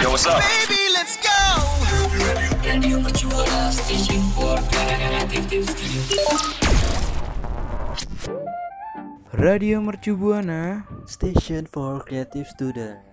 Yo, what's up? Baby, let's go. Radio Mercu Buana Station for Creative Student.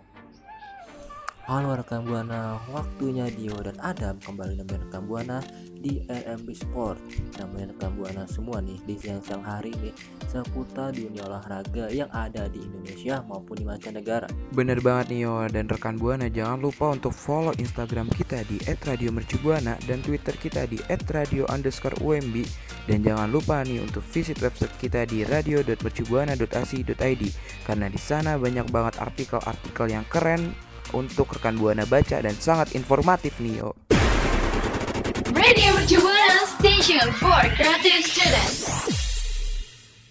Halo rekan Buana, waktunya Dio dan Adam kembali nemenin rekan Buana di RMB Sport. Namanya rekan Buana semua nih di siang-siang hari ini seputar dunia olahraga yang ada di Indonesia maupun di mancanegara. Bener banget nih yo Dan rekan Buana jangan lupa untuk follow Instagram kita di @radiomercubuana Dan Twitter kita di @radio underscore UMB Dan jangan lupa nih untuk visit website kita di radio.mercubuana.ac.id Karena di sana banyak banget artikel-artikel yang keren untuk rekan Buana baca dan sangat informatif nih yo Radio Buana Station for Creative Students.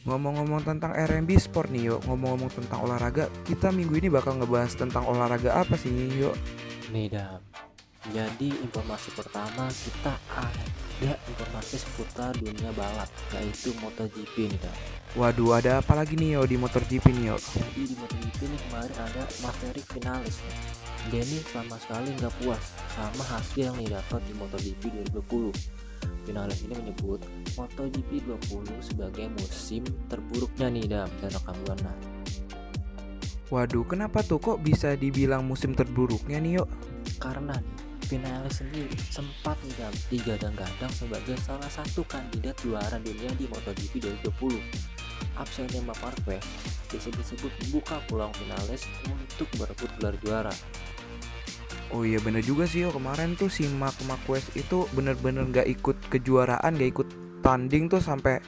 Ngomong-ngomong tentang RMB Sport nih yo Ngomong-ngomong tentang olahraga Kita minggu ini bakal ngebahas tentang olahraga apa sih yo Nih Dam, jadi informasi pertama kita ada informasi seputar dunia balap yaitu MotoGP nih Dam. Waduh ada apa lagi nih yo di MotoGP nih yo Jadi di MotoGP ini kemarin ada Maverick finalis nih. Dia sama sekali nggak puas sama hasil yang didapat di MotoGP 2020. Finalis ini menyebut MotoGP 20 sebagai musim terburuknya nih dam dan rekan buana. Waduh, kenapa tuh kok bisa dibilang musim terburuknya nih yuk? Karena nih, finalis sendiri sempat digadang-gadang sebagai salah satu kandidat juara dunia di MotoGP 2020. Absennya Marquez disebut-sebut membuka peluang finalis untuk berebut gelar juara. Oh iya bener juga sih yo kemarin tuh si Mark Marquez itu bener-bener gak ikut kejuaraan, gak ikut tanding tuh sampai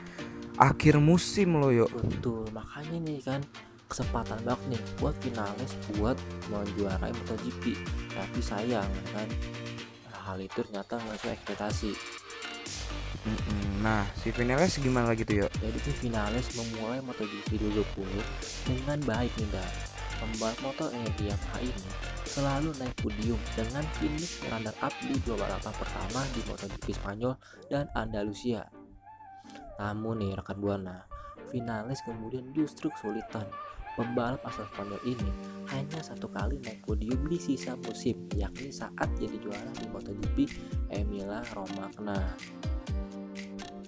akhir musim loh yo. Betul, makanya nih kan kesempatan banget nih buat finalis buat menjuarai MotoGP. Tapi sayang ya kan hal itu ternyata nggak sesuai ekspektasi. Nah, si Vinales gimana lagi tuh yo? Jadi tim finalis memulai MotoGP 2020 dengan baik nih dan pembalap motor energi Yamaha ini selalu naik podium dengan finish runner up di dua balapan pertama di MotoGP Spanyol dan Andalusia. Namun nih rekan buana, finalis kemudian justru kesulitan. Pembalap asal Spanyol ini hanya satu kali naik podium di sisa musim, yakni saat jadi juara di MotoGP Emilia Romagna.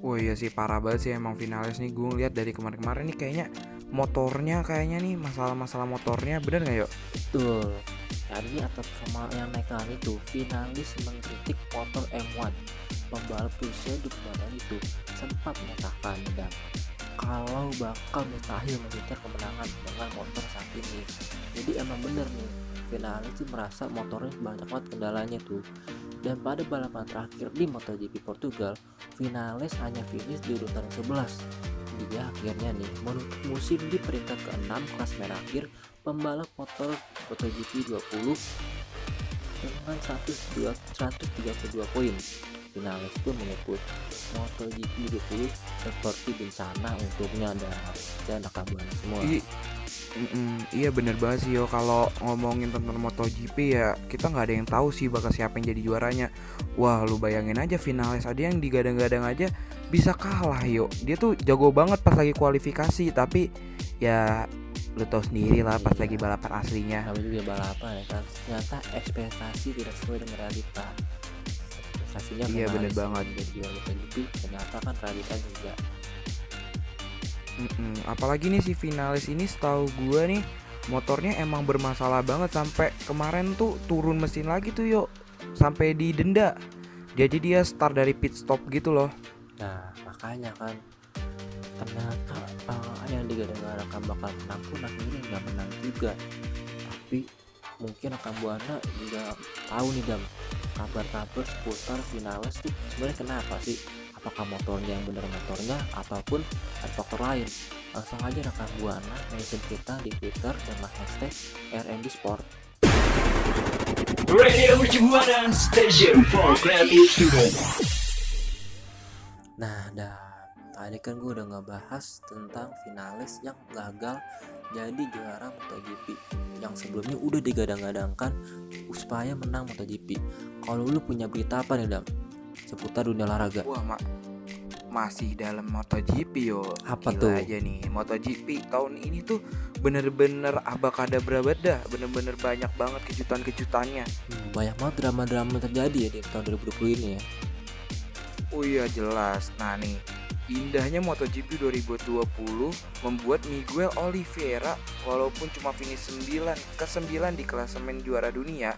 Oh iya sih parah banget sih emang Vinales nih gue ngeliat dari kemarin-kemarin nih kayaknya motornya kayaknya nih masalah-masalah motornya bener nggak yo? Betul. Tadi atas sama yang naik kali itu, finalis mengkritik motor M1. Pembalap Rusia di kemarin itu sempat menyatakan dan kalau bakal mustahil mengejar kemenangan dengan motor saat ini. Jadi emang bener nih, finalis tuh merasa motornya banyak banget kendalanya tuh. Dan pada balapan terakhir di MotoGP Portugal, finalis hanya finish di urutan 11 dia akhirnya nih menutup musim di peringkat ke-6 klasemen akhir pembalap motor MotoGP 20 dengan 102, 132 poin. Finalis pun menyebut MotoGP 20 seperti bencana untuknya dan dan buana semua. I- Mm-mm, iya bener banget sih yo kalau ngomongin tentang MotoGP ya kita nggak ada yang tahu sih bakal siapa yang jadi juaranya. Wah lu bayangin aja finalis ada yang digadang-gadang aja bisa kalah yo. Dia tuh jago banget pas lagi kualifikasi tapi ya lu tau sendiri lah pas Iya. lagi balapan aslinya. Namanya juga balapan ya kan. Ternyata ekspektasi tidak sesuai dengan realita. Ekspektasinya Iya, bener banget. jadi juara MotoGP ternyata kan realita juga Mm-mm, Apalagi nih si finalis ini setahu gua nih motornya emang bermasalah banget sampai kemarin tuh turun mesin lagi tuh yo sampai didenda. Jadi dia start dari pit stop gitu loh. Nah, makanya kan ternyata uh, yang digadang-gadang bakal menang pun akhirnya nggak menang juga. Tapi mungkin akan buana juga tahu nih dam kabar-kabar seputar finalis tuh sebenarnya kenapa sih? Apakah motornya yang benar motornya ataupun ada faktor lain? Langsung aja rekan buana mention kita di Twitter dengan hashtag RMB Sport. Radio Buana Station for Creative Students. Nah, dah tadi kan gue udah ngebahas tentang finalis yang gagal jadi juara MotoGP yang sebelumnya udah digadang-gadangkan supaya menang MotoGP. Kalau lu punya berita apa nih, Dam? Seputar dunia olahraga. Wah, mak masih dalam MotoGP yo. Apa Gila tuh? aja nih MotoGP tahun ini tuh bener-bener abakadabra dah, bener-bener banyak banget kejutan-kejutannya. Hmm, banyak banget drama-drama terjadi ya di tahun 2020 ini ya Oh iya jelas. Nah nih, indahnya MotoGP 2020 membuat Miguel Oliveira walaupun cuma finish 9 ke 9 di klasemen juara dunia,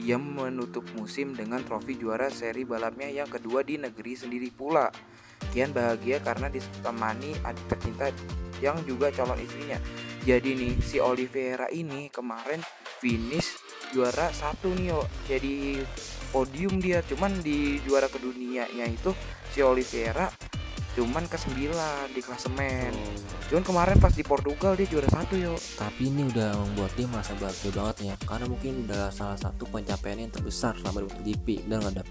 ia menutup musim dengan trofi juara seri balapnya yang kedua di negeri sendiri pula. Kian bahagia karena ditemani adik tercinta yang juga calon istrinya. Jadi nih si Oliveira ini kemarin finish juara satu nih yo. Jadi podium dia cuman di juara kedunianya itu si Oliveira cuman ke 9 di klasemen. Cuman kemarin pas di Portugal dia juara satu yo. tapi ini udah membuat dia merasa bahagia banget ya karena mungkin udah salah satu pencapaian yang terbesar selama di MotoGP benar nggak Dap?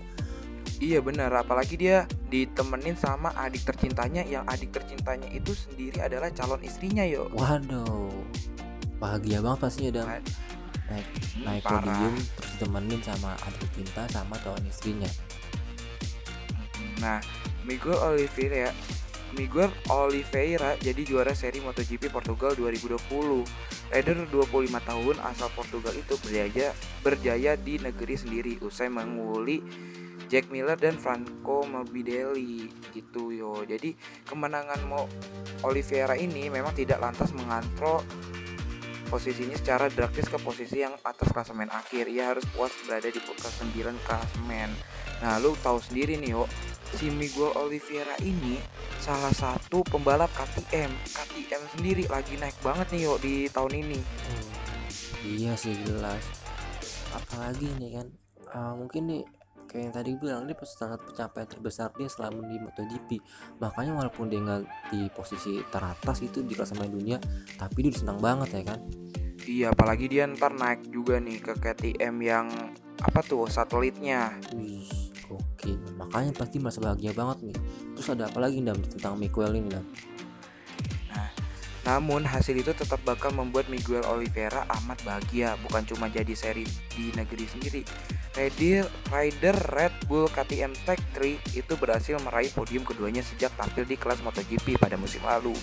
Iya benar, apalagi dia ditemenin sama adik tercintanya yang adik tercintanya itu sendiri adalah calon istrinya yo. waduh bahagia banget pastinya Wah, naik naik parah. podium terus ditemenin sama adik cinta sama calon istrinya Nah, Miguel Oliveira Miguel Oliveira jadi juara seri MotoGP Portugal 2020. Rider 25 tahun asal Portugal itu berjaya berjaya di negeri sendiri usai menguli Jack Miller dan Franco Morbidelli gitu yo. Jadi kemenangan Mo Oliveira ini memang tidak lantas mengantrol posisinya secara drastis ke posisi yang atas klasemen akhir. Ia harus puas berada di ke 9 klasemen. Nah, lu tahu sendiri nih, yo, si Miguel Oliveira ini salah satu pembalap KTM. KTM sendiri lagi naik banget nih, yo, di tahun ini. iya sih jelas apalagi nih kan uh, mungkin nih kayak yang tadi bilang dia sangat pencapaian terbesar dia selama di MotoGP makanya walaupun dia nggak di posisi teratas itu di klasemen dunia tapi dia senang banget ya kan Iya, apalagi dia ntar naik juga nih ke KTM yang apa tuh satelitnya. wih oke makanya pasti merasa bahagia banget nih terus ada apa lagi dam tentang Miguel ini dam Namun hasil itu tetap bakal membuat Miguel Oliveira amat bahagia, bukan cuma jadi seri di negeri sendiri. Rider, rider Red Bull KTM Tech 3 itu berhasil meraih podium keduanya sejak tampil di kelas MotoGP pada musim lalu.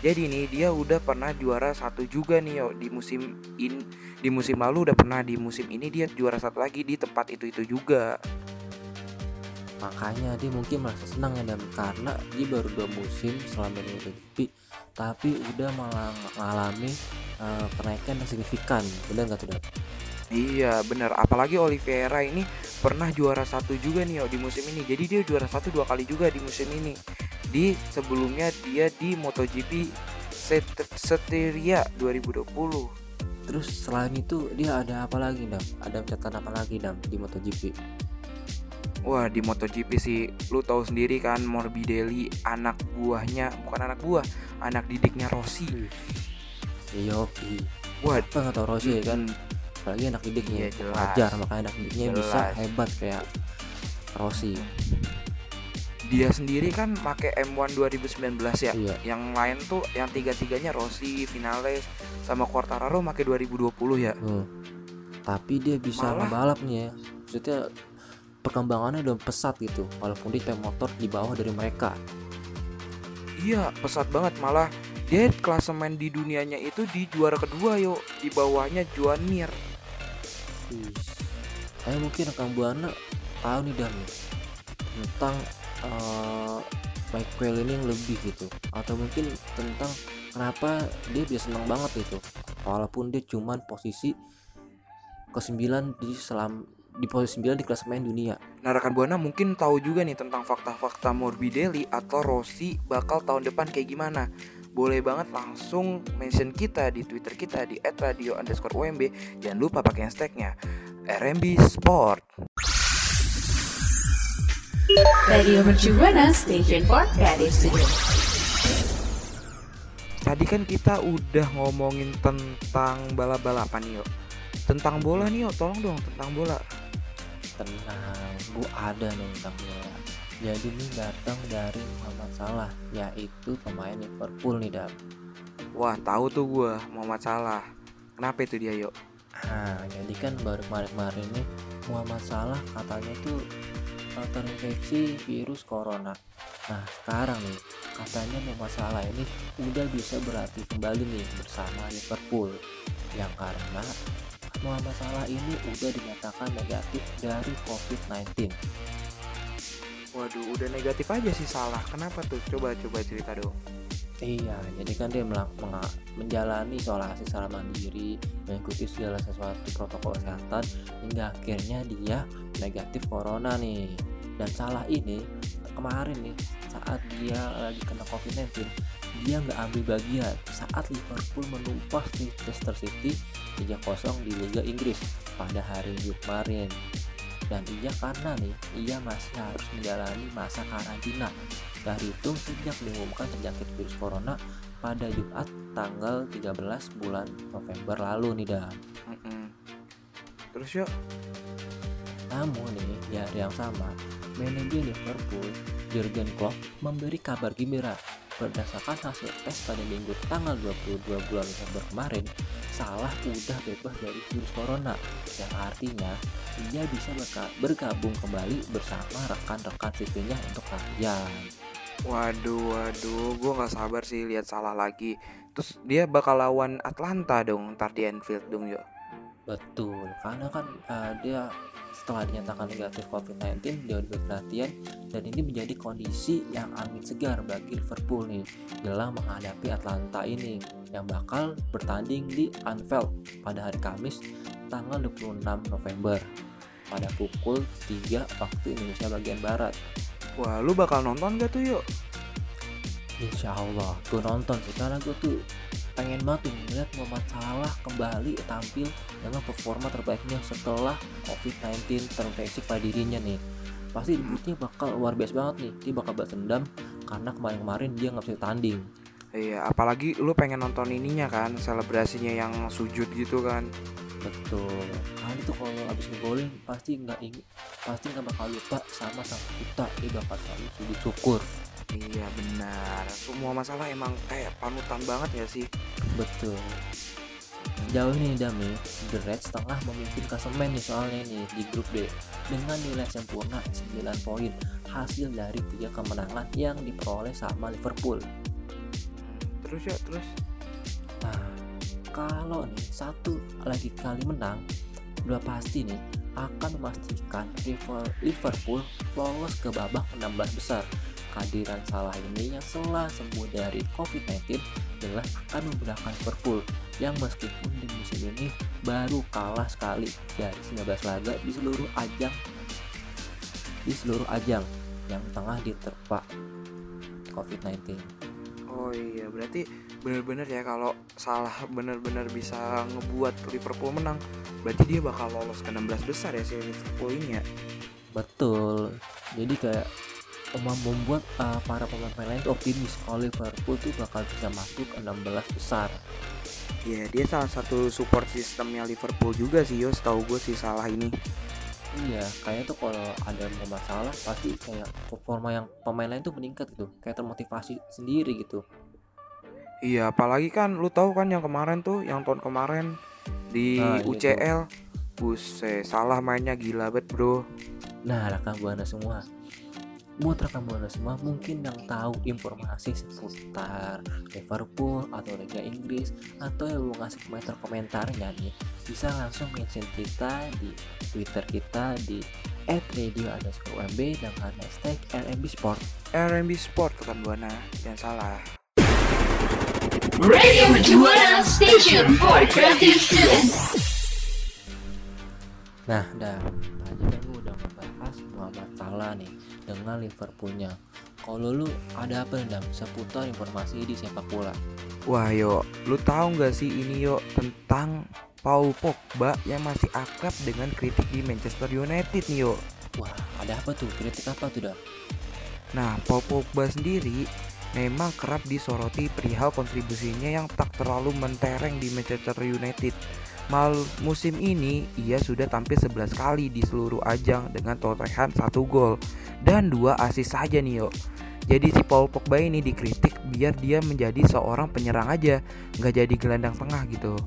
Jadi nih dia udah pernah juara satu juga nih yo di musim in di musim lalu udah pernah di musim ini dia juara satu lagi di tempat itu itu juga. Makanya dia mungkin merasa senang ya dam karena dia baru dua musim selama di MotoGP tapi udah malah mengalami uh, kenaikan yang signifikan. Benar nggak tuh Iya bener apalagi Oliveira ini pernah juara satu juga nih di musim ini. Jadi dia juara satu dua kali juga di musim ini. Di sebelumnya dia di MotoGP Set- Seteria 2020 Terus selain itu dia ada apa lagi dam? Ada catatan apa lagi dam di MotoGP? Wah di MotoGP sih lu tahu sendiri kan Morbidelli anak buahnya bukan anak buah anak didiknya Rossi Yoki. Wah Apa nggak tahu Rossi ya kan? Apalagi anak didiknya. Iya, jelas. Wajar makanya anak didiknya bisa Jelas. hebat kayak Rossi. dia sendiri kan pakai M1 2019 ya Iya. yang lain tuh yang tiga-tiganya Rossi, Vinales sama Quartararo pakai 2020 ya Hmm. Tapi dia bisa Malah- ngebalap nih ya. Maksudnya perkembangannya udah pesat gitu. Walaupun dia motor di bawah dari mereka. Iya, pesat banget malah dia klasemen di dunianya itu di juara kedua yo, di bawahnya Juan Mir. Wih. Tapi mungkin rekan buana tahu nih dam nih, tentang eh Michael ini yang lebih gitu atau mungkin tentang kenapa dia bisa senang banget gitu walaupun dia cuman posisi ke-9 di selam di posisi 9 di klasemen dunia Nah, rekan Buana mungkin tahu juga nih tentang fakta-fakta Morbidelli atau Rossi bakal tahun depan kayak gimana. Boleh banget langsung mention kita di Twitter kita di @radio underscore UMB. Jangan lupa pakai hashtagnya RMB Sport. Radio Mercu Buana Station for Creative Studio. Tadi kan kita udah ngomongin tentang balap-balapan nih, yo. Tentang bola nih, yo. Tolong dong tentang bola. Tenang gua ada nih bola jadi ini datang dari Muhammad Salah yaitu pemain Liverpool nih dam Wah, tahu tuh gua Muhammad Salah. Kenapa itu dia, yuk? Nah, jadi kan baru kemarin-kemarin nih Muhammad Salah katanya tuh uh, terinfeksi virus corona. Nah sekarang nih katanya masalah ini udah bisa berarti kembali nih bersama Liverpool yang karena Muhammad Salah ini udah dinyatakan negatif dari COVID-19. Waduh, udah negatif aja sih salah. Kenapa tuh? Coba coba cerita dong. Iya, jadi kan dia menga- menjalani isolasi secara mandiri, mengikuti segala sesuatu protokol kesehatan hingga akhirnya dia negatif corona nih. Dan salah ini kemarin nih saat dia lagi kena COVID-19 dia nggak ambil bagian. Saat Liverpool menumpas Leicester City 3-0 di Liga Inggris pada hari kemarin. Dan ia karena nih ia masih harus menjalani masa karantina. Terhitung sejak diumumkan terjangkit virus corona pada Jumat tanggal 13 bulan November lalu nih dan Mm-mm. Terus yuk, namun nih di hari yang sama manajer Liverpool Jurgen Klopp memberi kabar gembira berdasarkan hasil tes pada minggu tanggal 22 bulan November kemarin Salah udah bebas dari virus corona yang artinya ia bisa bergabung kembali bersama rekan-rekan sipilnya untuk latihan waduh waduh, gue nggak sabar sih lihat salah lagi. Terus dia bakal lawan Atlanta dong, ntar di Anfield dong yuk. Betul, karena kan uh, dia setelah dinyatakan negatif COVID-19 dia udah latihan dan ini menjadi kondisi yang angin segar bagi Liverpool nih jelang menghadapi Atlanta ini yang bakal bertanding di Anfield pada hari Kamis tanggal 26 November pada pukul 3 waktu Indonesia bagian Barat. Wah, lu bakal nonton gak tuh yuk? Insya Allah gue nonton sih karena gue tuh pengen banget tuh melihat Muhammad Salah kembali tampil dengan performa terbaiknya setelah COVID-19 terinfeksi pada dirinya nih. Pasti debutnya bakal luar biasa banget nih. Dia bakal balas dendam karena kemarin-kemarin dia nggak bisa tanding. Iya, apalagi lu pengen nonton ininya kan, selebrasinya yang sujud gitu kan. betul. Karena itu kalau abis ngegolin pasti nggak ing- pasti nggak bakal lupa sama sang kita. Dia bakal selalu sujud syukur Iya benar, semua masalah emang kayak panutan banget ya sih. Betul. Sejauh ini Dami, The Reds tengah memimpin klasemen nih soalnya nih di grup D dengan nilai sempurna 9 poin hasil dari tiga kemenangan yang diperoleh sama Liverpool. Terus ya, terus. Nah, kalau nih satu lagi kali menang, udah pasti nih akan memastikan Liver- Liverpool lolos ke babak 16 besar. Kehadiran Salah ini yang setelah sembuh dari COVID-19 jelas akan memudahkan Liverpool yang meskipun di musim ini baru kalah sekali dari 19 laga di seluruh ajang di seluruh ajang yang tengah diterpa COVID-19. Oh iya, berarti bener-bener ya kalau salah bener-bener bisa ngebuat Liverpool menang, berarti dia bakal lolos ke 16 besar ya si Liverpool ini ya. Betul. Jadi kayak membuat uh, para pemain lain optimis kalau Liverpool tuh bakal bisa masuk ke 16 besar. Iya, dia salah satu support sistemnya Liverpool juga sih, yo. Setahu gue sih salah ini. Iya, kayaknya tuh kalau ada mau masalah pasti kayak performa yang pemain lain tuh meningkat gitu, kayak termotivasi sendiri gitu. Iya, apalagi kan lu tahu kan yang kemarin tuh, yang tahun kemarin di Nah, iya. UCL. Buset, salah mainnya gila banget, Bro. Nah, rekan buana semua, buat rekan buana semua mungkin yang tahu informasi seputar Liverpool atau Liga Inggris atau yang mau ngasih komentar-komentarnya nih bisa langsung mention kita di Twitter kita di @radio_umb dengan hashtag RMB Sport. RMB Sport rekan Buana, jangan salah. Radio Station for Creative Students. Nah, dah tadi kan gue udah ngebahas Muhammad Salah nih dengan Liverpoolnya. Kalau lu ada apa nih seputar informasi di sepak bola? Wah, yo, lu tahu nggak sih ini yo tentang Paul Pogba yang masih akrab dengan kritik di Manchester United nih yo. Wah, ada apa tuh? Kritik apa tuh Dam? Nah, Paul Pogba sendiri memang kerap disoroti perihal kontribusinya yang tak terlalu mentereng di Manchester United. Mal musim ini ia sudah tampil 11 kali di seluruh ajang dengan torehan satu gol dan dua asis saja nih yo. Jadi si Paul Pogba ini dikritik biar dia menjadi seorang penyerang aja, nggak jadi gelandang tengah gitu.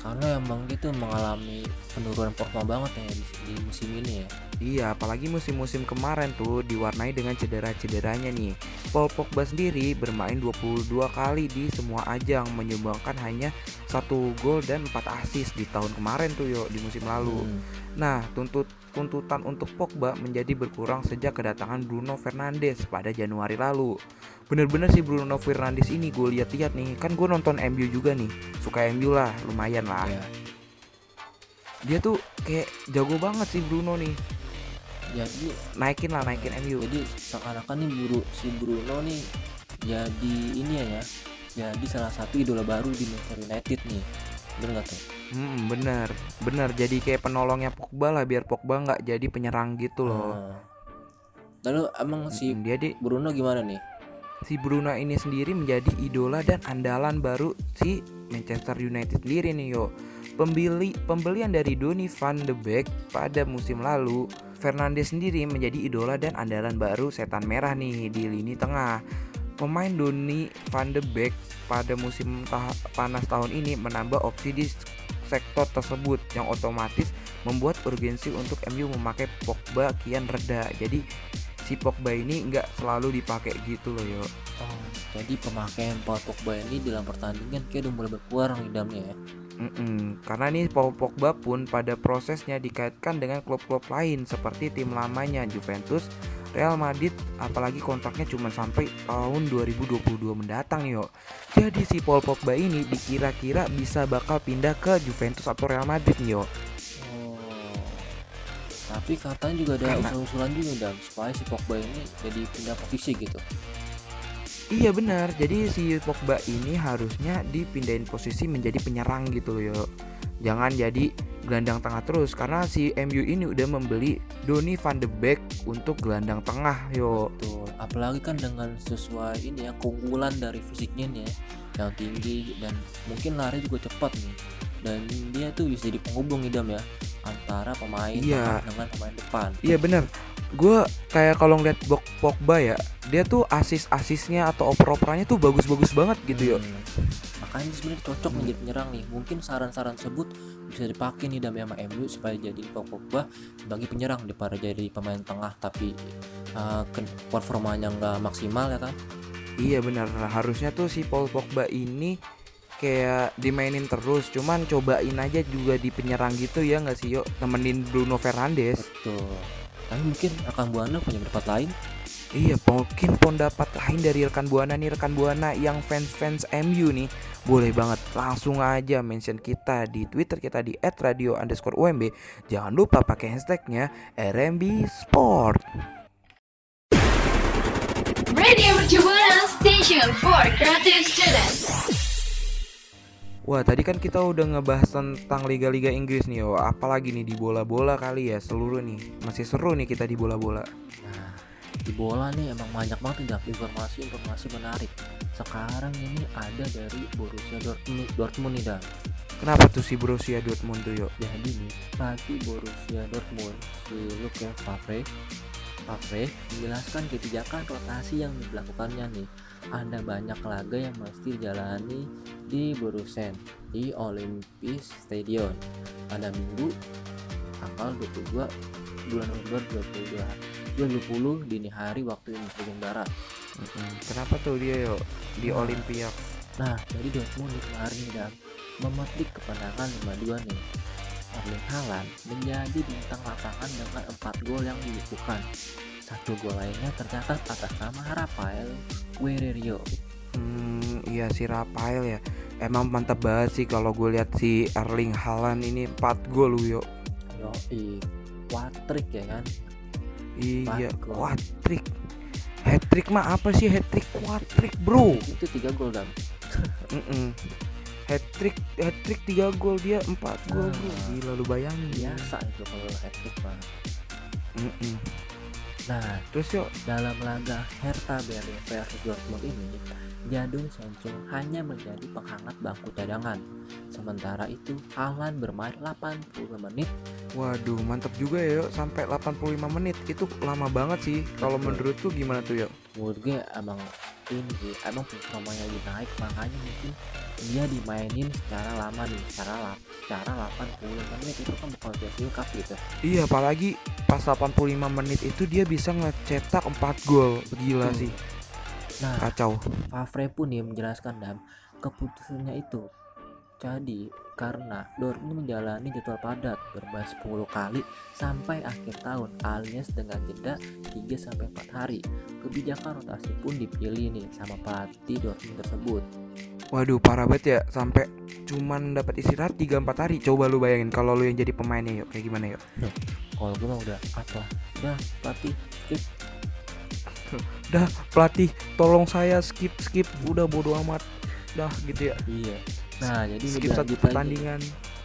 Karena emang gitu mengalami penurunan performa banget ya di, di musim ini ya Iya, apalagi musim-musim kemarin tuh diwarnai dengan cedera-cederanya nih. Paul Pogba sendiri bermain 22 kali di semua ajang, menyumbangkan hanya satu gol dan 4 assist di tahun kemarin tuh yuk di musim lalu. Hmm. Nah, tuntut tuntutan untuk Pogba menjadi berkurang sejak kedatangan Bruno Fernandes pada Januari lalu. Bener-bener sih Bruno Fernandes ini gue lihat-lihat nih, kan gue nonton MU juga nih, suka MU lah, lumayan lah. ya Dia tuh kayak jago banget sih Bruno nih, jadi naikin lah naikin MU. jadi seakan-akan nih buru si Bruno nih jadi ini ya ya jadi salah satu idola baru di Manchester United nih bener gak tuh Hmm, bener, bener. Jadi kayak penolongnya Pogba lah, biar Pogba nggak jadi penyerang gitu loh. Ah. lalu emang si Mm, dia di Bruno gimana nih si Bruno ini sendiri menjadi idola dan andalan baru si Manchester United sendiri nih yo. Pembeli pembelian dari Donny van de Beek pada musim lalu, Fernandes sendiri menjadi idola dan andalan baru setan merah nih di lini tengah. Pemain Donny van de Beek pada musim panas tahun ini menambah opsi di sektor tersebut yang otomatis membuat urgensi untuk MU memakai Pogba kian reda. Jadi si Pogba ini nggak selalu dipakai gitu loh yo. oh, jadi pemakaian Paul Pogba ini dalam pertandingan kayak udah mulai berkurang nih damnya ya Mm-mm, Karena nih Paul Pogba pun pada prosesnya dikaitkan dengan klub-klub lain seperti tim lamanya Juventus, Real Madrid, apalagi kontraknya cuma sampai tahun 2022 mendatang yo. Jadi si Paul Pogba ini dikira-kira bisa bakal pindah ke Juventus atau Real Madrid yo. Oh. Tapi katanya juga ada Karena- usul-usulan juga dam supaya si Pogba ini jadi pindah posisi gitu. Iya benar. Jadi si Pogba ini harusnya dipindahin posisi menjadi penyerang gitu loh yo. Jangan jadi gelandang tengah terus karena si MU ini udah membeli Donny van de Beek untuk gelandang tengah yo. Tuh, apalagi kan dengan sesuai ini ya keunggulan dari fisiknya nih ya, yang tinggi dan mungkin lari juga cepat nih. Dan dia tuh bisa jadi penghubung idam ya antara pemain Iya. dengan pemain depan. Iya bener Gue kayak kalau ngeliat Bok Pogba ya Dia tuh asis-asisnya atau oper-operannya tuh bagus-bagus banget gitu yo Hmm. Makanya sebenarnya cocok nih jadi penyerang nih. Mungkin saran-saran tersebut bisa dipakai nih dam sama MU supaya jadi Pogba sebagai penyerang daripada jadi pemain tengah tapi uh, performanya nggak maksimal ya kan. Iya bener Harusnya tuh si Paul Pogba ini kayak dimainin terus Cuman cobain aja juga di penyerang gitu ya nggak sih yo Temenin Bruno Fernandes Betul. Tapi mungkin akan Buana punya pendapat lain. Iya mungkin pendapat lain dari rekan Buana nih Rekan Buana yang fans-fans MU nih Boleh banget langsung aja mention kita di Twitter kita di @radio underscore UMB Jangan lupa pakai hashtagnya RMB Sport. Radio Mercubuana Station for Creative Students. Wah tadi kan kita udah ngebahas tentang liga-liga Inggris nih yo Apalagi nih di bola-bola kali ya seluruh nih Masih seru nih kita di bola-bola. Nah, di bola nih emang banyak banget nih informasi-informasi menarik. Sekarang ini ada dari Borussia Dortmund, Dortmund nih Dan. Kenapa tuh si Borussia Dortmund tuh yo Jadi nih, pelatih Borussia Dortmund si Luke Favre Favre menjelaskan kebijakan rotasi yang dilakukannya nih. Ada banyak laga yang mesti dijalani di Borussia di Olympus Stadion pada Minggu tanggal 22 bulan November 22 2020 dini hari waktu Indonesia bagian Barat. Kenapa tuh dia yo di Nah. Olimpiak Nah, jadi Dortmund kemarin dan memetik kemenangan 5-2 nih. Erling Haaland menjadi bintang lapangan dengan 4 gol yang dilakukan. Satu gol lainnya tercatat atas nama Rafael Guerreiro. Hmm, iya si Rafael ya. Emang mantap banget sih kalau gue lihat si Erling Haaland ini 4 gol yo. Yoi, Watrik ya kan? Iya, Empat quadrick. Hat trick mah apa sih hat trick Bro? Itu 3 gol dan Mm Hat trick, hat trick 3 gol dia 4 gol, Bro. Ah. Gila lu bayangin. biasa itu kalau hat-trick mah. Mm-mm. Nah, Terus yuk, dalam laga Hertha Berlin versus Dortmund ini, Jadon Sancho hanya menjadi penghangat bangku cadangan. Sementara itu, Haaland bermain 80 menit Waduh, mantep juga ya, yuk. Sampai 85 menit. Itu lama banget sih. Kalau Betul. menurut tuh gimana tuh, yuk? menurut gue emang ini sih emang performanya lagi naik makanya mungkin dia dimainin secara lama nih secara lap secara 80 menit itu kan bukan singkat gitu Iya, apalagi pas 85 menit itu dia bisa ngecetak 4 gol. Gila Hmm. sih. nah Kacau. Favre pun nih menjelaskan dam keputusannya itu jadi karena Dortmund menjalani jadwal padat bermain 10 kali sampai akhir tahun alias dengan jeda 3 sampai 4 hari. Kebijakan rotasi pun dipilih nih sama pelatih Dortmund tersebut. Waduh, parah banget ya. Sampai cuman dapat istirahat 3-4 hari. Coba lu bayangin kalau lu yang jadi pemainnya, yuk. Kayak gimana, yuk? Kalau gue mah udah apa? Udah pelatih skip. Dah, pelatih, tolong saya skip skip. Udah bodo amat. Dah gitu ya. Iya. Nah, jadi skip satu pertandingan.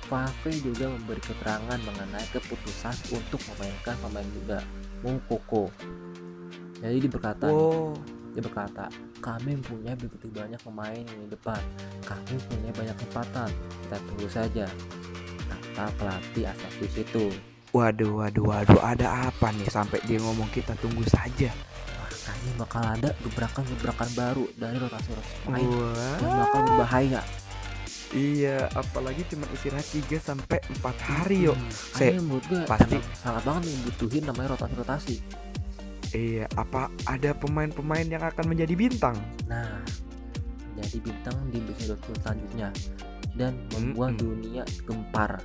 Favre juga memberi keterangan mengenai keputusan untuk memainkan pemain muda Moukoko. Jadi dia berkata, Wow. dia berkata, kami mempunyai begitu banyak pemain di depan, kami punya banyak kesempatan, kita tunggu saja. Kata pelatih asal itu. Waduh, waduh, waduh, ada apa nih sampai dia ngomong kita tunggu saja. Makanya bakal ada gebrakan-gebrakan baru dari rotasi-rotasi pemain yang bakal berbahaya. Iya, apalagi cuma istirahat 3 sampai 4 hari, yuk. Hmm, makanya menurut gue pasti- sangat banget nih butuhin namanya rotasi-rotasi. Iya, apa ada pemain-pemain yang akan menjadi bintang? Nah, jadi bintang di episode selanjutnya dan membuat Mm-mm. dunia gempar.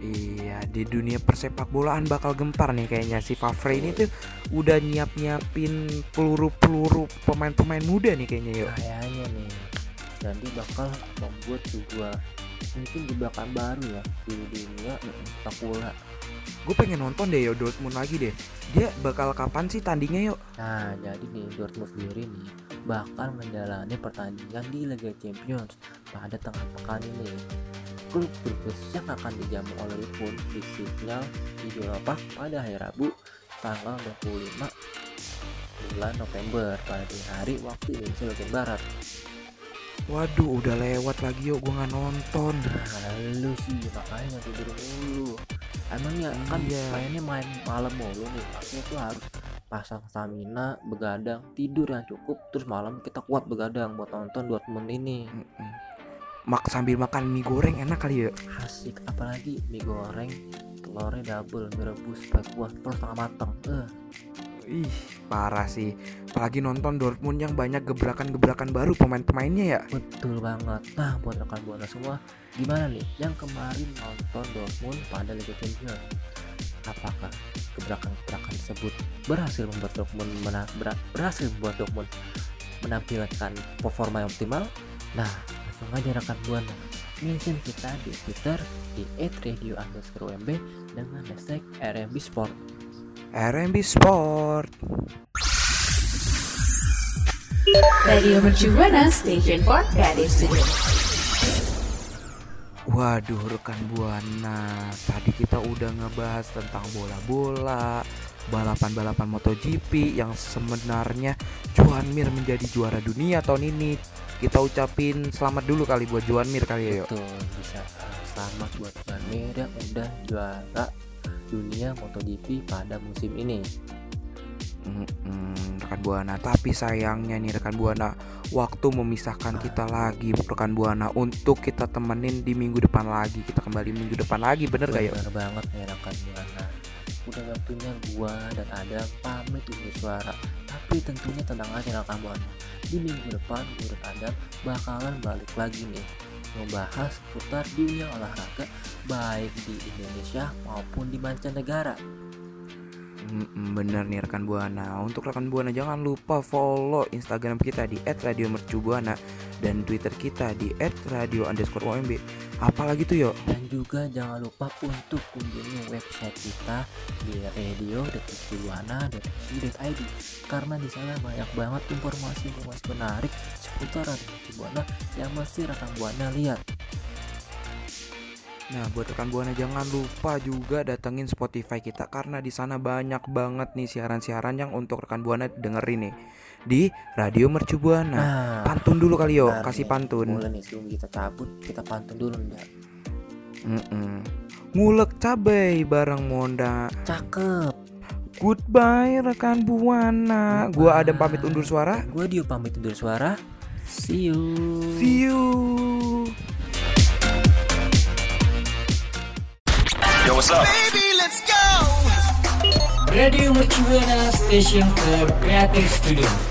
Iya, di dunia persepak bolaan bakal gempar nih kayaknya si Favre ini tuh udah nyiap-nyiapin peluru-peluru pemain-pemain muda nih kayaknya, yuk. Kayaknya nih, dan dia bakal membuat sebuah mungkin gebrakan baru ya di dunia sepak bola. Gue pengen nonton deh yo Dortmund lagi deh. Dia bakal kapan sih tandingnya yuk? Nah, jadi nih Dortmund sendiri nih bakal menjalani pertandingan di Liga Champions pada tengah pekan ini. Klub berikut yang akan dijamu oleh Liverpool di Signal di Eropa pada hari Rabu tanggal 25 bulan November pada hari waktu Indonesia bagian barat. Waduh, udah lewat lagi yuk. Gue nggak nonton. Nah, lu sih makanya tidur mulu. Emangnya kan Iya. mainnya main malam mulu nih, makanya tuh harus pasang stamina, begadang, tidur yang cukup, terus malam kita kuat begadang buat nonton Dortmund ini. Mm-mm. Mak sambil makan mie goreng enak kali ya. Asik, apalagi mie goreng, telurnya double, mie rebus supaya kuat, terus setengah mateng. Eh, Ih, parah sih. Apalagi nonton Dortmund yang banyak gebrakan-gebrakan baru pemain-pemainnya ya. betul banget. Nah, buat rekan buana semua, gimana nih yang kemarin nonton Dortmund pada Liga Champions? Apakah gebrakan-gebrakan tersebut berhasil membuat Dortmund mena- ber- berhasil membuat Dortmund menampilkan performa yang optimal? Nah, langsung aja rekan buana mention kita di Twitter di @radio underscore UMB dengan hashtag RMB Sport. RMB Sport. Radio Mercu Buana Station for Creative Studio. Waduh rekan buana, tadi kita udah ngebahas tentang bola-bola, balapan-balapan MotoGP yang sebenarnya Juan Mir menjadi juara dunia tahun ini. Kita ucapin selamat dulu kali buat Juan Mir kali ya. Betul, bisa selamat buat Ban Mir yang udah juara dunia MotoGP pada musim ini. Mm-mm, rekan buana, tapi sayangnya nih rekan buana, waktu memisahkan kita lagi rekan buana untuk kita temenin di minggu depan lagi. Kita kembali minggu depan lagi, bener gak ya? Bener banget nih rekan buana. Udah waktunya gua dan Adam pamit undur suara. Tapi tentunya tenang aja rekan buana. Di minggu depan gua dan Adam bakalan balik lagi nih membahas seputar dunia olahraga baik di Indonesia maupun di mancanegara. Bener nih rekan buana. Untuk rekan buana jangan lupa follow Instagram kita di @radiomercubuana dan Twitter kita di @radio_omb. Apalagi tuh yo? Dan juga jangan lupa untuk kunjungi website kita di radio.cibuana.id karena di sana banyak banget informasi-informasi menarik seputar Radio Cibuana yang mesti rekan buana lihat. Nah, buat rekan buana jangan lupa juga datengin Spotify kita karena di sana banyak banget nih siaran-siaran yang untuk rekan buana dengerin nih di Radio Mercu Buana. Nah, Pantun dulu kali yo, kasih nih. pantun. Boleh nih sebelum kita cabut kita pantun dulu nih. Mm-mm. Ngulek cabai bareng Monda. Cakep. Goodbye rekan Buana. Gua ada pamit undur suara. Gue Dio pamit undur suara. See you. See you. Radio Mercubuana Station for Creative Studio.